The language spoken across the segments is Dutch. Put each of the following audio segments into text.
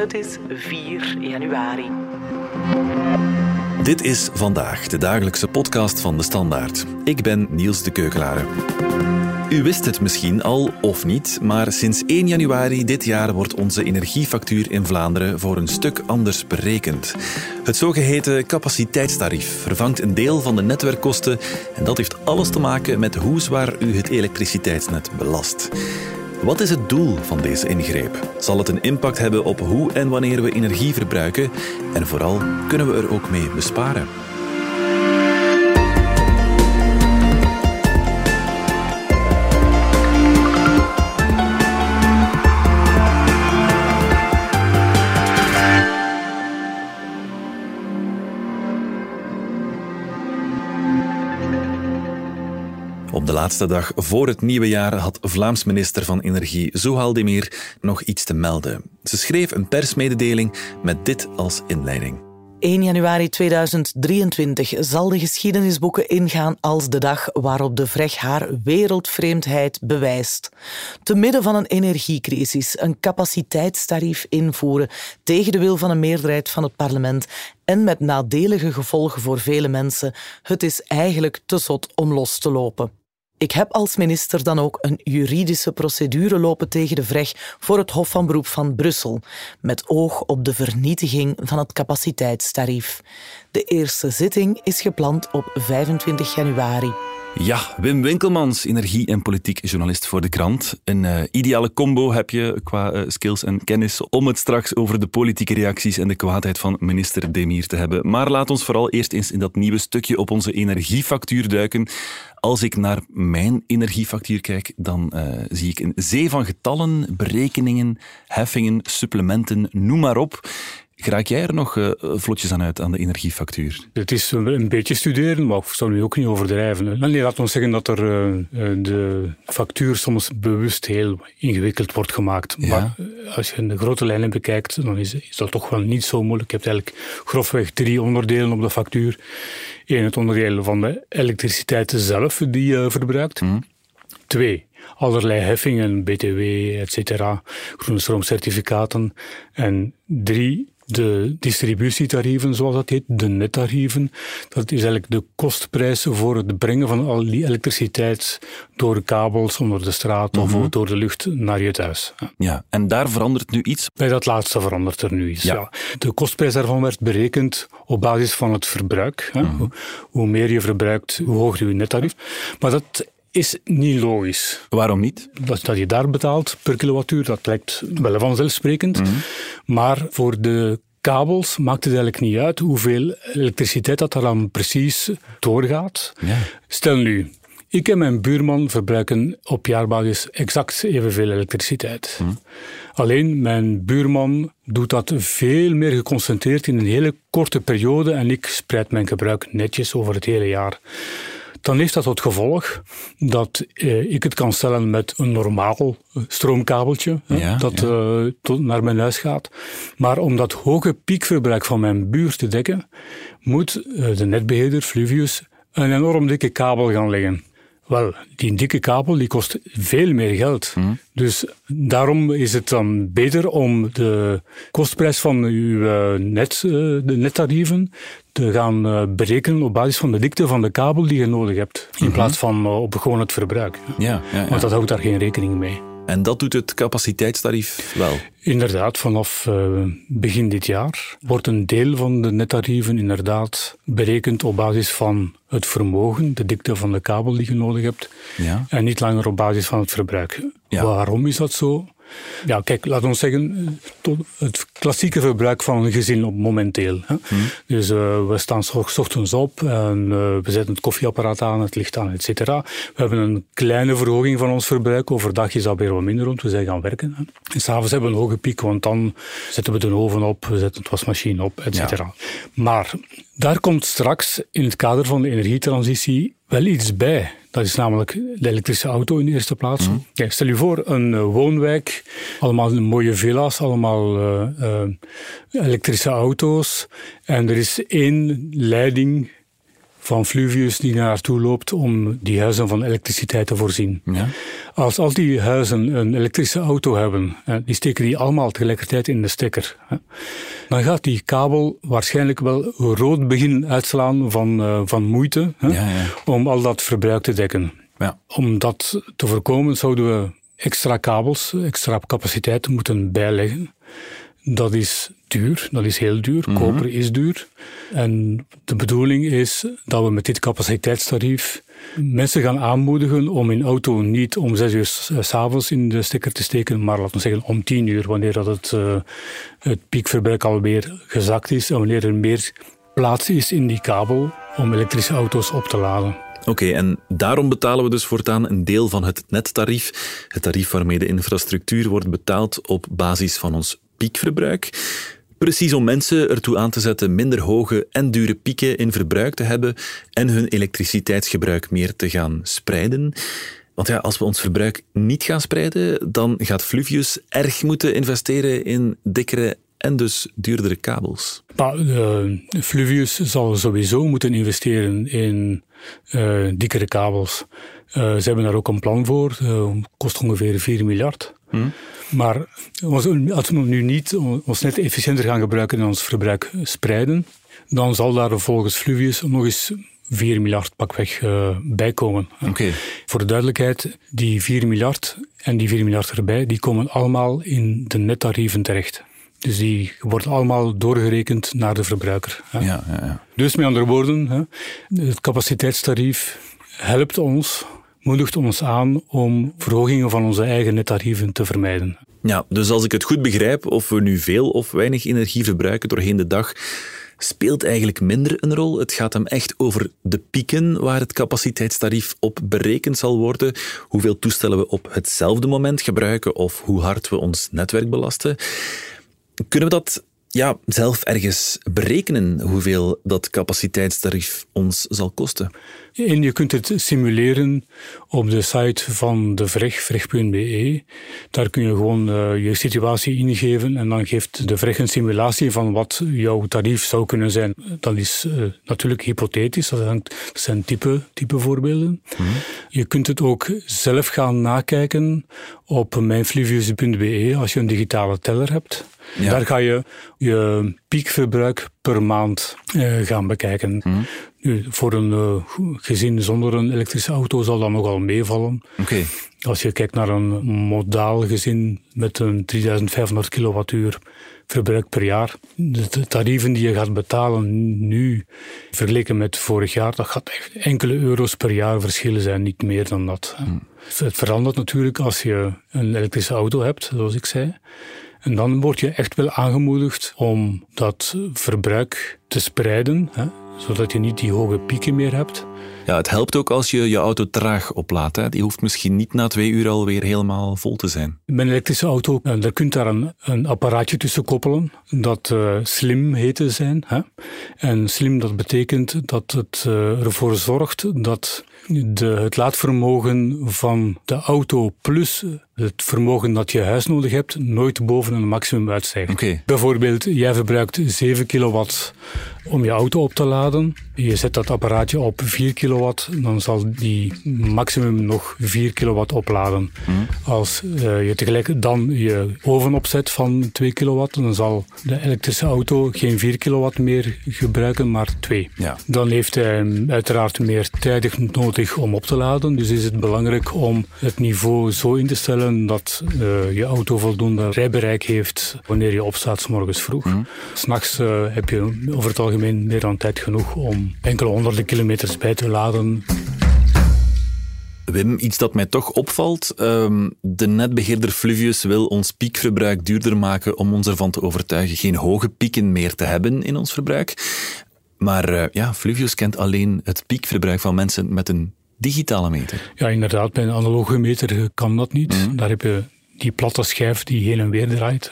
Het is 4 januari. Dit is vandaag de dagelijkse podcast van de Standaard. Ik ben Niels de Keukelare. U wist het misschien al of niet, maar sinds 1 januari dit jaar wordt onze energiefactuur in Vlaanderen voor een stuk anders berekend. Het zogeheten capaciteitstarief vervangt een deel van de netwerkkosten en dat heeft alles te maken met hoe zwaar u het elektriciteitsnet belast. Wat is het doel van deze ingreep? Zal het een impact hebben op hoe en wanneer we energie verbruiken? En vooral, kunnen we er ook mee besparen? Laatste dag voor het nieuwe jaar had Vlaams minister van Energie Zohal Demir nog iets te melden. Ze schreef een persmededeling met dit als inleiding. 1 januari 2023 zal de geschiedenisboeken ingaan als de dag waarop de VREG haar wereldvreemdheid bewijst. Te midden van een energiecrisis een capaciteitstarief invoeren tegen de wil van een meerderheid van het parlement en met nadelige gevolgen voor vele mensen, het is eigenlijk te zot om los te lopen. Ik heb als minister dan ook een juridische procedure lopen tegen de VREG voor het Hof van Beroep van Brussel, met oog op de vernietiging van het capaciteitstarief. De eerste zitting is gepland op 25 januari. Ja, Wim Winkelmans, energie- en politiek journalist voor de krant. Een uh, ideale combo heb je qua uh, skills en kennis om het straks over de politieke reacties en de kwaadheid van minister Demir te hebben. Maar laat ons vooral eerst eens in dat nieuwe stukje op onze energiefactuur duiken. Als ik naar mijn energiefactuur kijk, dan uh, zie ik een zee van getallen, berekeningen, heffingen, supplementen, noem maar op. Geraak jij er nog uh, vlotjes aan uit aan de energiefactuur? Het is een beetje studeren, maar ik zou nu ook niet overdrijven. Nee, laat ons zeggen dat er uh, de factuur soms bewust heel ingewikkeld wordt gemaakt. Ja. Maar als je de grote lijnen bekijkt, dan is, is, dat toch wel niet zo moeilijk. Je hebt eigenlijk grofweg drie onderdelen op de factuur. Eén, het onderdeel van de elektriciteit zelf die je verbruikt. Mm. Twee, allerlei heffingen, BTW, et cetera, groene stroomcertificaten. En drie, de distributietarieven, zoals dat heet, de nettarieven. Dat is eigenlijk de kostprijs voor het brengen van al die elektriciteit door kabels onder de straat mm -hmm. of door de lucht naar je thuis. Ja. en daar verandert nu iets? Bij dat laatste verandert er nu iets, ja. ja. De kostprijs daarvan werd berekend op basis van het verbruik. Mm -hmm. hoe, hoe meer je verbruikt, hoe hoger je nettarief. Maar dat is niet logisch. Waarom niet? Dat, dat je daar betaalt per kilowattuur, dat lijkt wel vanzelfsprekend. Mm -hmm. Maar voor de kabels maakt het eigenlijk niet uit hoeveel elektriciteit dat er dan precies doorgaat. Ja. Stel nu, ik en mijn buurman verbruiken op jaarbasis exact evenveel elektriciteit. Hm. Alleen mijn buurman doet dat veel meer geconcentreerd in een hele korte periode en ik spreid mijn gebruik netjes over het hele jaar dan heeft dat tot gevolg dat eh, ik het kan stellen met een normaal stroomkabeltje ja, dat ja. Uh, tot naar mijn huis gaat. Maar om dat hoge piekverbruik van mijn buurt te dekken, moet uh, de netbeheerder Fluvius een enorm dikke kabel gaan leggen. Wel, die dikke kabel die kost veel meer geld. Mm. Dus daarom is het dan beter om de kostprijs van uw net, de nettarieven te gaan berekenen op basis van de dikte van de kabel die je nodig hebt. In mm-hmm. plaats van op gewoon het verbruik. Ja, ja, ja. Want dat houdt daar geen rekening mee. En dat doet het capaciteitstarief wel? Inderdaad, vanaf uh, begin dit jaar wordt een deel van de nettarieven inderdaad berekend op basis van het vermogen, de dikte van de kabel die je nodig hebt, ja. en niet langer op basis van het verbruik. Ja. Waarom is dat zo? Ja, kijk, laten we zeggen, het klassieke verbruik van een gezin op momenteel. Hè. Hmm. Dus uh, we staan s ochtends op en uh, we zetten het koffieapparaat aan, het licht aan, et cetera. We hebben een kleine verhoging van ons verbruik. Overdag is dat weer wat minder, want we zijn gaan werken. Hè. En s'avonds hebben we een hoge piek, want dan zetten we de oven op, we zetten het wasmachine op, et cetera. Ja. Maar daar komt straks in het kader van de energietransitie wel iets bij. Dat is namelijk de elektrische auto in de eerste plaats. Mm. Kijk, stel je voor, een uh, woonwijk, allemaal mooie villa's, allemaal uh, uh, elektrische auto's. En er is één leiding van Fluvius die naartoe loopt om die huizen van elektriciteit te voorzien. Ja. Als al die huizen een elektrische auto hebben, die steken die allemaal tegelijkertijd in de stekker, dan gaat die kabel waarschijnlijk wel rood beginnen uitslaan van, uh, van moeite ja, ja. om al dat verbruik te dekken. Ja. Om dat te voorkomen zouden we extra kabels, extra capaciteit moeten bijleggen. Dat is duur, dat is heel duur. Mhm. Koper is duur. En de bedoeling is dat we met dit capaciteitstarief mensen gaan aanmoedigen om in auto niet om zes uur s'avonds in de stekker te steken, maar laten we zeggen om tien uur, wanneer dat het, uh, het piekverbruik alweer gezakt is en wanneer er meer plaats is in die kabel om elektrische auto's op te laden. Oké, en daarom betalen we dus voortaan een deel van het nettarief, het tarief waarmee de infrastructuur wordt betaald op basis van ons piekverbruik. Precies om mensen ertoe aan te zetten minder hoge en dure pieken in verbruik te hebben en hun elektriciteitsgebruik meer te gaan spreiden. Want ja, als we ons verbruik niet gaan spreiden, dan gaat Fluvius erg moeten investeren in dikkere en dus duurdere kabels. Maar, uh, Fluvius zal sowieso moeten investeren in uh, dikkere kabels. Uh, ze hebben daar ook een plan voor. Kost ongeveer 4 miljard. Hmm. Maar als we nu niet ons net efficiënter gaan gebruiken en ons verbruik spreiden, dan zal daar volgens Fluvius nog eens 4 miljard pakweg uh, bijkomen. Okay. Voor de duidelijkheid, die 4 miljard en die 4 miljard erbij, die komen allemaal in de nettarieven terecht. Dus die worden allemaal doorgerekend naar de verbruiker. Ja, ja, ja. Dus met andere woorden, hè, het capaciteitstarief helpt ons, moedigt ons aan om verhogingen van onze eigen nettarieven te vermijden. Ja, dus als ik het goed begrijp, of we nu veel of weinig energie verbruiken doorheen de dag, speelt eigenlijk minder een rol. Het gaat hem echt over de pieken waar het capaciteitstarief op berekend zal worden, hoeveel toestellen we op hetzelfde moment gebruiken of hoe hard we ons netwerk belasten. Kunnen we dat ja, zelf ergens berekenen hoeveel dat capaciteitstarief ons zal kosten? En je kunt het simuleren op de site van de VREG, vreg.be. Daar kun je gewoon uh, je situatie ingeven en dan geeft de VREG een simulatie van wat jouw tarief zou kunnen zijn. Dat is uh, natuurlijk hypothetisch, dat, hangt, dat zijn type, type voorbeelden. Mm -hmm. Je kunt het ook zelf gaan nakijken op mijnflivius.be als je een digitale teller hebt. Ja. Daar ga je je piekverbruik per maand uh, gaan bekijken. Mm. Nu, voor een uh, gezin zonder een elektrische auto zal dat nogal meevallen. Okay. Als je kijkt naar een modaal gezin met een 3500 kilowattuur verbruik per jaar, de tarieven die je gaat betalen nu, vergeleken met vorig jaar, dat gaat echt enkele euro's per jaar verschillen zijn, niet meer dan dat. Mm. Het verandert natuurlijk als je een elektrische auto hebt, zoals ik zei. En dan word je echt wel aangemoedigd om dat verbruik te spreiden, hè, zodat je niet die hoge pieken meer hebt. Ja, het helpt ook als je je auto traag oplaadt. Hè. Die hoeft misschien niet na twee uur alweer helemaal vol te zijn. Een elektrische auto, eh, daar kunt daar een, een apparaatje tussen koppelen dat uh, slim heet te zijn. Hè. En slim, dat betekent dat het uh, ervoor zorgt dat de, het laadvermogen van de auto plus het vermogen dat je huis nodig hebt nooit boven een maximum uitstijgt. Okay. Bijvoorbeeld, jij verbruikt 7 kilowatt om je auto op te laden. Je zet dat apparaatje op 4 kilowatt, dan zal die maximum nog 4 kilowatt opladen. Mm. Als uh, je tegelijk dan je oven opzet van 2 kilowatt, dan zal de elektrische auto geen 4 kilowatt meer gebruiken, maar 2. Ja. Dan heeft hij uiteraard meer tijdig nodig om op te laden. Dus is het belangrijk om het niveau zo in te stellen dat uh, je auto voldoende rijbereik heeft wanneer je opstaat s morgens vroeg. Mm. S'nachts uh, heb je over het algemeen meer dan tijd genoeg om enkele honderden kilometers bij te laden. Wim, iets dat mij toch opvalt. Um, de netbeheerder Fluvius wil ons piekverbruik duurder maken om ons ervan te overtuigen geen hoge pieken meer te hebben in ons verbruik. Maar uh, ja, Fluvius kent alleen het piekverbruik van mensen met een digitale meter. Ja, inderdaad. Bij een analoge meter kan dat niet. Mm. Daar heb je die platte schijf die heen en weer draait.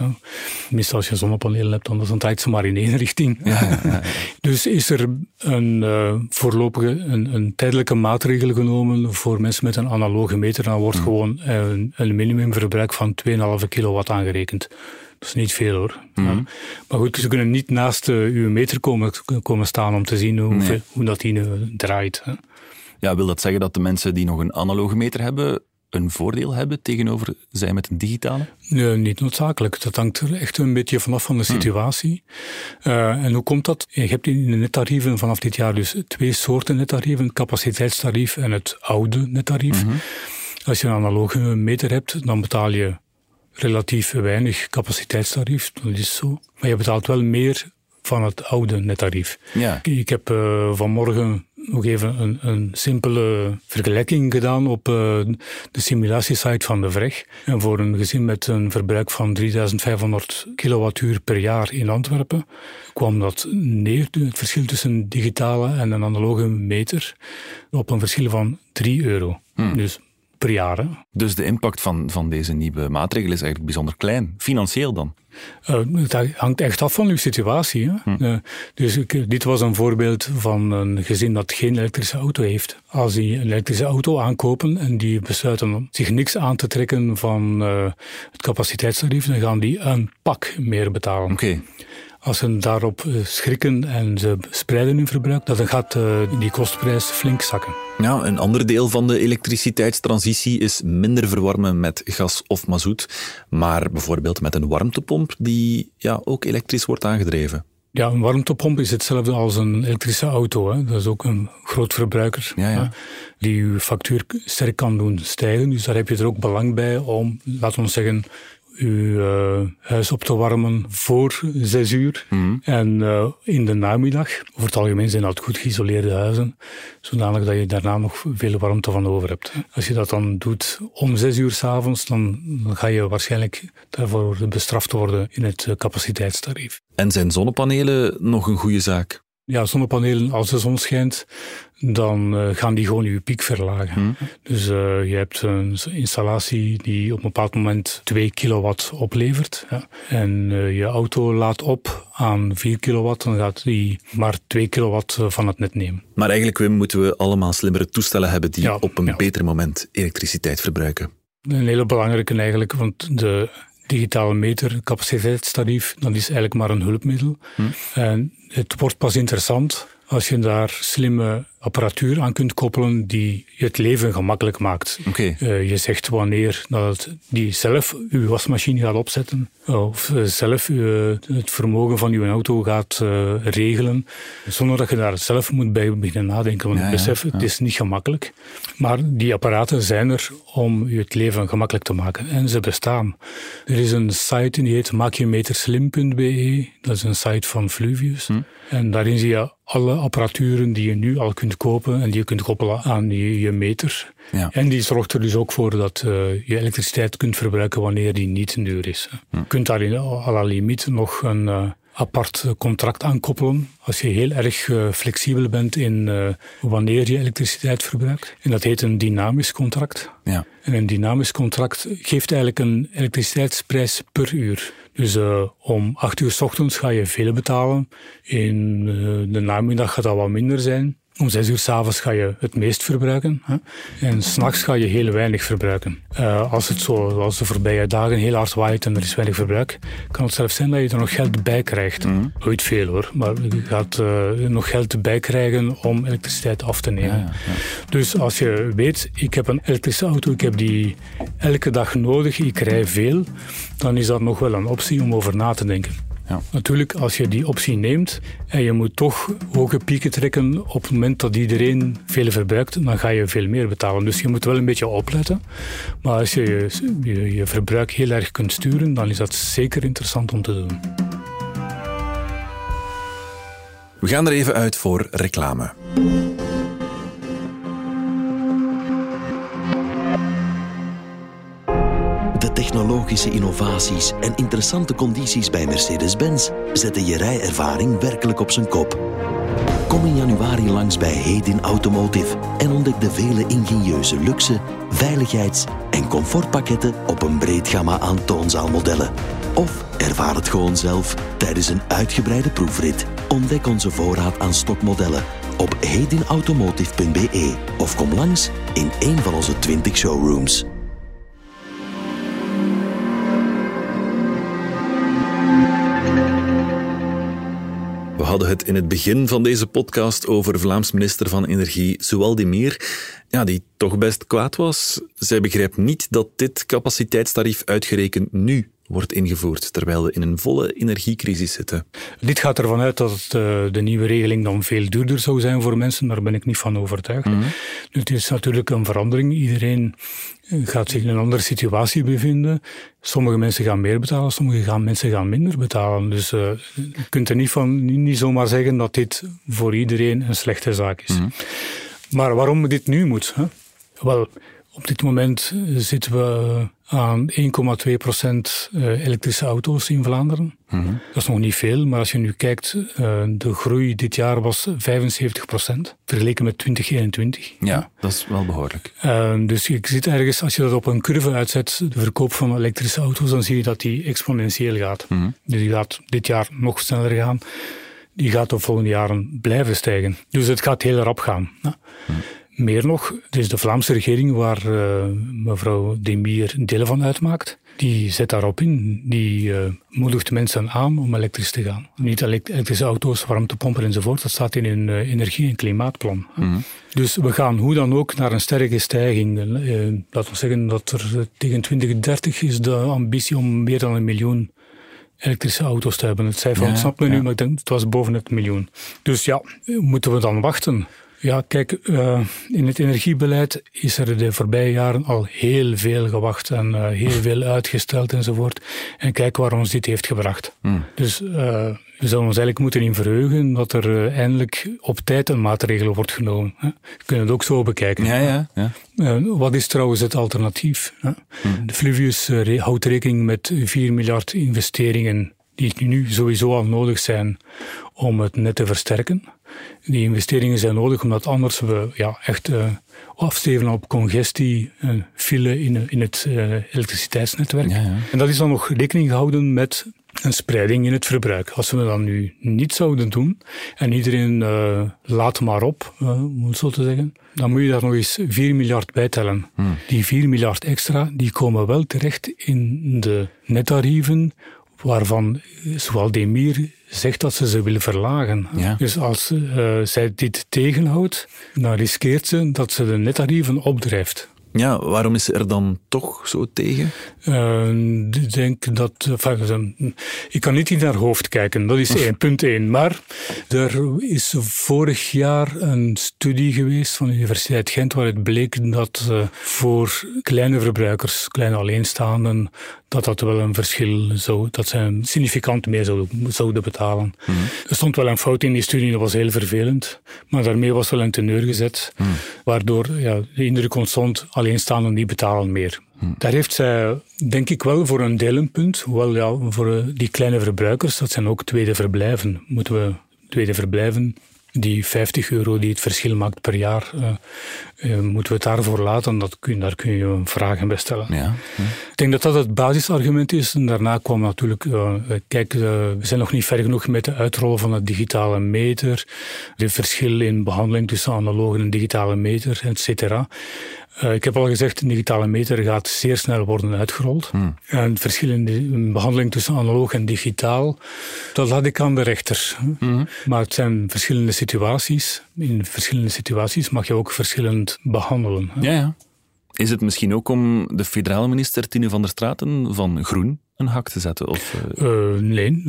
Meestal als je zonnepanelen hebt, dan draait ze maar in één richting. Ja, ja, dus is er een uh, voorlopige, een, een, tijdelijke maatregel genomen voor mensen met een analoge meter. Dan wordt mm. gewoon een, een minimumverbruik van 2,5 kilowatt aangerekend. Dat is niet veel hoor. Mm. Maar goed, ze kunnen niet naast uh, uw meter komen, komen staan om te zien hoe, nee. hoe dat die draait. Hè. Ja, wil dat zeggen dat de mensen die nog een analoge meter hebben, een voordeel hebben tegenover zij met een digitale? Nee, niet noodzakelijk. Dat hangt er echt een beetje vanaf van de hmm. situatie. Uh, en hoe komt dat? Je hebt in de nettarieven vanaf dit jaar dus twee soorten nettarieven. Het capaciteitstarief en het oude nettarief. Mhm. Als je een analoge meter hebt, dan betaal je relatief weinig capaciteitstarief. Dat is zo. Maar je betaalt wel meer van het oude nettarief. Ja. Ik heb uh, vanmorgen nog even een, een simpele vergelijking gedaan op uh, de simulatiesite van de VREG. En voor een gezin met een verbruik van 3500 kilowattuur per jaar in Antwerpen kwam dat neer, het verschil tussen digitale en een analoge meter, op een verschil van 3 euro. Hmm. Dus per jaar. Dus de impact van, van deze nieuwe maatregel is eigenlijk bijzonder klein, financieel dan? Uh, het hangt echt af van uw situatie. Hè? Hm. Uh, dus ik, dit was een voorbeeld van een gezin dat geen elektrische auto heeft. Als die een elektrische auto aankopen en die besluiten zich niks aan te trekken van uh, het capaciteitstarief, dan gaan die een pak meer betalen. Okay. Als ze daarop eh, schrikken en ze spreiden hun verbruik, dan gaat eh, die kostprijs flink zakken. Ja, een ander deel van de elektriciteitstransitie is minder verwarmen met gas of mazoet, maar bijvoorbeeld met een warmtepomp die ja, ook elektrisch wordt aangedreven. Ja, een warmtepomp is hetzelfde als een elektrische auto. Hè. Dat is ook een groot verbruiker ja, ja. die uw factuur sterk kan doen stijgen. Dus daar heb je er ook belang bij om, laten we zeggen, uw uh, huis op te warmen voor zes uur. Mm. En uh, in de namiddag, over het algemeen zijn dat goed geïsoleerde huizen, zodanig dat je daarna nog veel warmte van over hebt. Als je dat dan doet om zes uur s'avonds, dan, dan ga je waarschijnlijk daarvoor bestraft worden in het uh, capaciteitstarief. En zijn zonnepanelen nog een goede zaak? Ja, zonnepanelen, als de zon schijnt, dan uh, gaan die gewoon je piek verlagen. Hmm. Dus uh, je hebt een installatie die op een bepaald moment 2 kilowatt oplevert. Ja. En uh, je auto laat op aan 4 kilowatt, dan gaat die maar 2 kilowatt van het net nemen. Maar eigenlijk moeten we allemaal slimmere toestellen hebben die ja, op een ja. beter moment elektriciteit verbruiken. Een hele belangrijke eigenlijk, want de digitale meter, capaciteitstarief, dat is eigenlijk maar een hulpmiddel. Hmm. En het wordt pas interessant als je daar slimme apparatuur aan kunt koppelen die je het leven gemakkelijk maakt. Okay. Uh, je zegt wanneer dat die zelf uw wasmachine gaat opzetten of zelf uh, het vermogen van uw auto gaat uh, regelen, zonder dat je daar zelf moet bij beginnen nadenken. Want ja, besef, ja. het is niet gemakkelijk. Maar die apparaten zijn er om je het leven gemakkelijk te maken. En ze bestaan. Er is een site die heet maakjemeterslim.be. Dat is een site van Fluvius. Hm. En daarin zie je alle apparaturen die je nu al kunt kopen en die je kunt koppelen aan je, je meter. Ja. En die zorgt er dus ook voor dat uh, je elektriciteit kunt verbruiken wanneer die niet duur is. Hm. Je kunt daar in à la limiet nog een uh, apart contract aankoppelen als je heel erg uh, flexibel bent in wanneer je elektriciteit verbruikt. En dat heet een dynamisch contract. Ja. En een dynamisch contract geeft eigenlijk een elektriciteitsprijs per uur. Dus uh, om acht uur s ochtends ga je veel betalen. In uh, de namiddag gaat dat wat minder zijn. Om zes uur s'avonds ga je het meest verbruiken. Hè? En s'nachts ga je heel weinig verbruiken. Uh, als het zo, als de voorbije dagen heel hard waait en er is weinig verbruik, kan het zelfs zijn dat je er nog geld bij krijgt. Mm. Nooit veel hoor, maar je gaat uh, nog geld bij krijgen om elektriciteit af te nemen. Ja, ja, ja. Dus als je weet, ik heb een elektrische auto, ik heb die elke dag nodig, ik rij veel, dan is dat nog wel een optie om over na te denken. Ja. Natuurlijk, als je die optie neemt en je moet toch hoge pieken trekken op het moment dat iedereen veel verbruikt, dan ga je veel meer betalen. Dus je moet wel een beetje opletten. Maar als je je, je verbruik heel erg kunt sturen, dan is dat zeker interessant om te doen. We gaan er even uit voor reclame. Technologische innovaties en interessante condities bij Mercedes-Benz zetten je rijervaring werkelijk op zijn kop. Kom in januari langs bij Hedin Automotive en ontdek de vele ingenieuze luxe, veiligheids- en comfortpakketten op een breed gamma aan toonzaalmodellen. Of ervaar het gewoon zelf tijdens een uitgebreide proefrit. Ontdek onze voorraad aan stokmodellen op hedinautomotive.be of kom langs in een van onze 20 showrooms. Hadden het in het begin van deze podcast over Vlaams minister van Energie, Zowaldi Meer, ja, die toch best kwaad was. Zij begrijpt niet dat dit capaciteitstarief uitgerekend nu wordt ingevoerd, terwijl we in een volle energiecrisis zitten. Dit gaat ervan uit dat uh, de nieuwe regeling dan veel duurder zou zijn voor mensen, daar ben ik niet van overtuigd. Mm Het is natuurlijk een verandering. Iedereen eh, gaat zich in een andere situatie bevinden. Sommige mensen gaan meer betalen, sommige gaan, mensen gaan minder betalen. Dus uh, je kunt er niet, van, niet zomaar zeggen dat dit voor iedereen een slechte zaak is. Mm Maar waarom dit nu moet? Hè? Wel, op dit moment zitten we aan 1,2 procent eh, elektrische auto's in Vlaanderen. Mm -hmm. Dat is nog niet veel, maar als je nu kijkt, de groei dit jaar was 75 procent, vergeleken met 2021. Ja, dat is wel behoorlijk. Dus je ziet ergens, als je dat op een curve uitzet, de verkoop van elektrische auto's, dan zie je dat die exponentieel gaat. Mm -hmm. Dus die gaat dit jaar nog sneller gaan. Die gaat de volgende jaren blijven stijgen. Dus het gaat heel rap gaan. Ja. Mm -hmm. Meer nog, het is de Vlaamse regering waar uh, mevrouw Demir deel van uitmaakt. Die zet daarop in. Die uh, moedigt mensen aan om elektrisch te gaan. Niet elektrische auto's, warmtepompen enzovoort. Dat staat in hun uh, energie- en klimaatplan. Mm -hmm. Dus we gaan hoe dan ook naar een sterke stijging. laten we zeggen dat er tegen 2030 is de ambitie om meer dan een miljoen elektrische auto's te hebben. Het cijfer ontsnapt ja, me nu, maar ik denk het was boven het miljoen. Dus ja, moeten we dan wachten? Ja, kijk, uh, in het energiebeleid is er de voorbije jaren al heel veel gewacht en uh, heel veel uitgesteld enzovoort. En kijk waar ons dit heeft gebracht. Mm. Dus uh, we zouden ons eigenlijk moeten in verheugen dat er eindelijk op tijd een maatregel wordt genomen. Hè. We kunnen het ook zo bekijken. Ja, ja, ja. wat is trouwens het alternatief? Hè? Mm. De Fluvius houdt rekening met 4 miljard investeringen die nu sowieso al nodig zijn om het net te versterken. Die investeringen zijn nodig omdat anders we ja, echt uh, afsteven op congestie, uh, file in, in het uh, elektriciteitsnetwerk. Ja, ja. En dat is dan nog rekening gehouden met een spreiding in het verbruik. Als we dat nu niet zouden doen en iedereen laat maar op, om het zo te zeggen, dan moet je daar nog eens 4 miljard bij tellen. Hmm. Die 4 miljard extra, die komen wel terecht in de nettarieven waarvan zowel Demir zegt dat ze ze willen verlagen. Ja. Dus als uh, zij dit tegenhoudt, dan riskeert ze dat ze de nettarieven opdrijft. Ja, waarom is ze er dan toch zo tegen? Uh, ik denk dat. Enfin, ik kan niet in haar hoofd kijken, dat is één, punt één. Maar er is vorig jaar een studie geweest van de Universiteit Gent waaruit bleek dat uh, voor kleine verbruikers, kleine alleenstaanden, dat dat wel een verschil zou, dat ze significant meer zouden, zouden betalen. Mm. Er stond wel een fout in die studie, dat was heel vervelend, maar daarmee was wel een teneur gezet, mm. waardoor ja, de indruk ontstond, alleenstaanden die betalen meer. Mm. Daar heeft zij, denk ik wel, voor een deel een punt, hoewel ja, voor die kleine verbruikers, dat zijn ook tweede verblijven, moeten we tweede verblijven die 50 euro die het verschil maakt per jaar, uh, uh, moeten we het daarvoor laten? Dat kun, daar kun je vragen bij stellen. Ja, ja. Ik denk dat dat het basisargument is. En daarna kwam natuurlijk, uh, kijk, we zijn nog niet ver genoeg met de uitrollen van het digitale meter, de verschil in behandeling tussen analoge en digitale meter, et cetera. Uh, ik heb al gezegd, een digitale meter gaat zeer snel worden uitgerold. Hmm. En het verschil in de behandeling tussen analoog en digitaal, dat laat ik aan de rechter. Hmm. Maar het zijn verschillende situaties. In verschillende situaties mag je ook verschillend behandelen. Ja, ja. Is het misschien ook om de federale minister Tine van der Straten van Groen een hak te zetten? Of, uh... Uh, nee,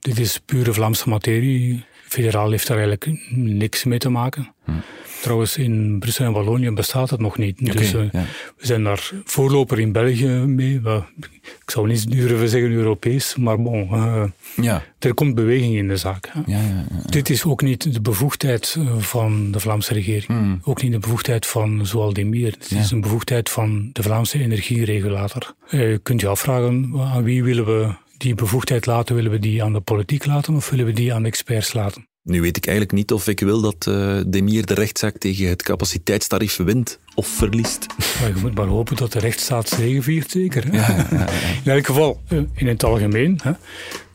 dit is pure Vlaamse materie. Federaal heeft daar eigenlijk niks mee te maken. Hmm. Trouwens, in Brussel en Wallonië bestaat het nog niet. Okay, dus uh, ja. we zijn daar voorloper in België mee. Uh, ik zou niet durven zeggen Europees, maar bon, uh, ja. er komt beweging in de zaak. Ja, Dit is ook niet de bevoegdheid van de Vlaamse regering. Mm. Ook niet de bevoegdheid van Zoaldemir. Het is een bevoegdheid van de Vlaamse energieregulator. Je kunt je afvragen, aan wie willen we die bevoegdheid laten? Willen we die aan de politiek laten of willen we die aan de experts laten? Nu weet ik eigenlijk niet of ik wil dat uh, Demir de rechtszaak tegen het capaciteitstarief wint of verliest. Maar je moet maar hopen dat de rechtsstaat zegeviert, zeker. Hè? Ja, ja, ja, In elk geval, in het algemeen, hè,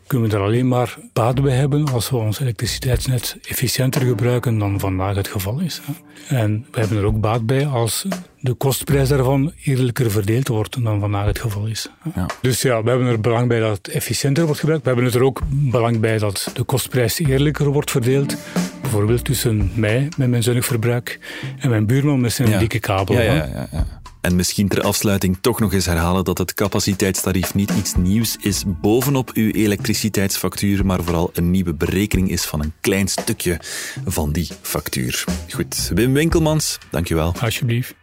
kunnen we er alleen maar baat bij hebben als we ons elektriciteitsnet efficiënter gebruiken dan vandaag het geval is. En we hebben er ook baat bij als de kostprijs daarvan eerlijker verdeeld wordt dan vandaag het geval is. Ja. Dus ja, we hebben er belang bij dat het efficiënter wordt gebruikt. We hebben er ook belang bij dat de kostprijs eerlijker wordt verdeeld. Bijvoorbeeld tussen mij met mijn zonnig verbruik en mijn buurman met zijn dikke kabel. Ja, ja, ja, En misschien ter afsluiting toch nog eens herhalen dat het capaciteitstarief niet iets nieuws is bovenop uw elektriciteitsfactuur, maar vooral een nieuwe berekening is van een klein stukje van die factuur. Goed, Wim Winkelmans, dankjewel. Alsjeblieft.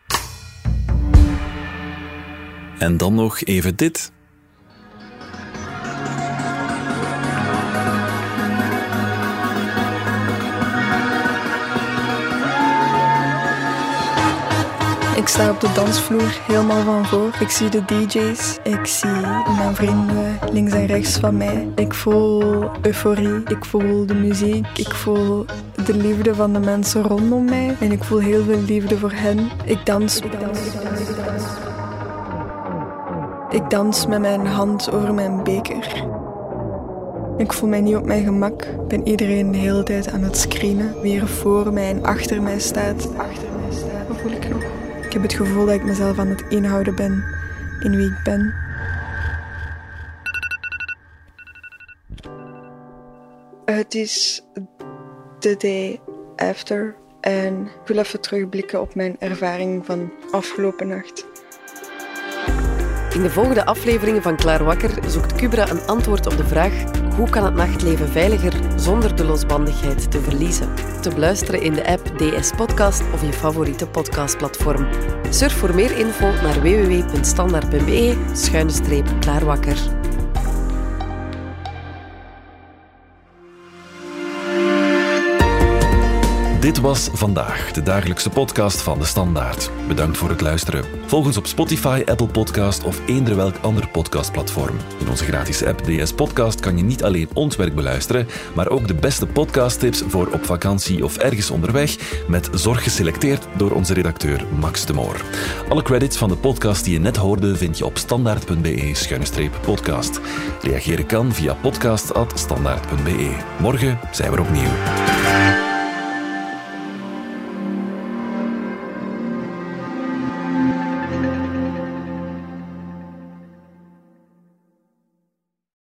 En dan nog even dit. Sta op de dansvloer helemaal van voor. Ik zie de DJ's. Ik zie mijn vrienden links en rechts van mij. Ik voel euforie. Ik voel de muziek. Ik voel de liefde van de mensen rondom mij. En ik voel heel veel liefde voor hen. Ik dans. Ik dans. Ik dans met mijn hand over mijn beker. Ik voel mij niet op mijn gemak. Ik ben iedereen de hele tijd aan het screenen. Wie er voor mij en achter mij staat. Achter mij staat. Voel ik nog? Ik heb het gevoel dat ik mezelf aan het inhouden ben in wie ik ben. Het is the day after en ik wil even terugblikken op mijn ervaring van afgelopen nacht. In de volgende afleveringen van Klaar Wakker zoekt Cubra een antwoord op de vraag hoe kan het nachtleven veiliger zonder de losbandigheid te verliezen? Te beluisteren in de app DS Podcast of je favoriete podcastplatform. Surf voor meer info naar www.standaard.be-klaarwakker. Dit was vandaag, de dagelijkse podcast van de Standaard. Bedankt voor het luisteren. Volg ons op Spotify, Apple Podcast of eender welk ander podcastplatform. In onze gratis app DS Podcast kan je niet alleen ons werk beluisteren, maar ook de beste podcasttips voor op vakantie of ergens onderweg, met zorg geselecteerd door onze redacteur Max de Moor. Alle credits van de podcast die je net hoorde vind je op standaard.be-podcast. Reageren kan via podcast.standaard.be. Morgen zijn we opnieuw.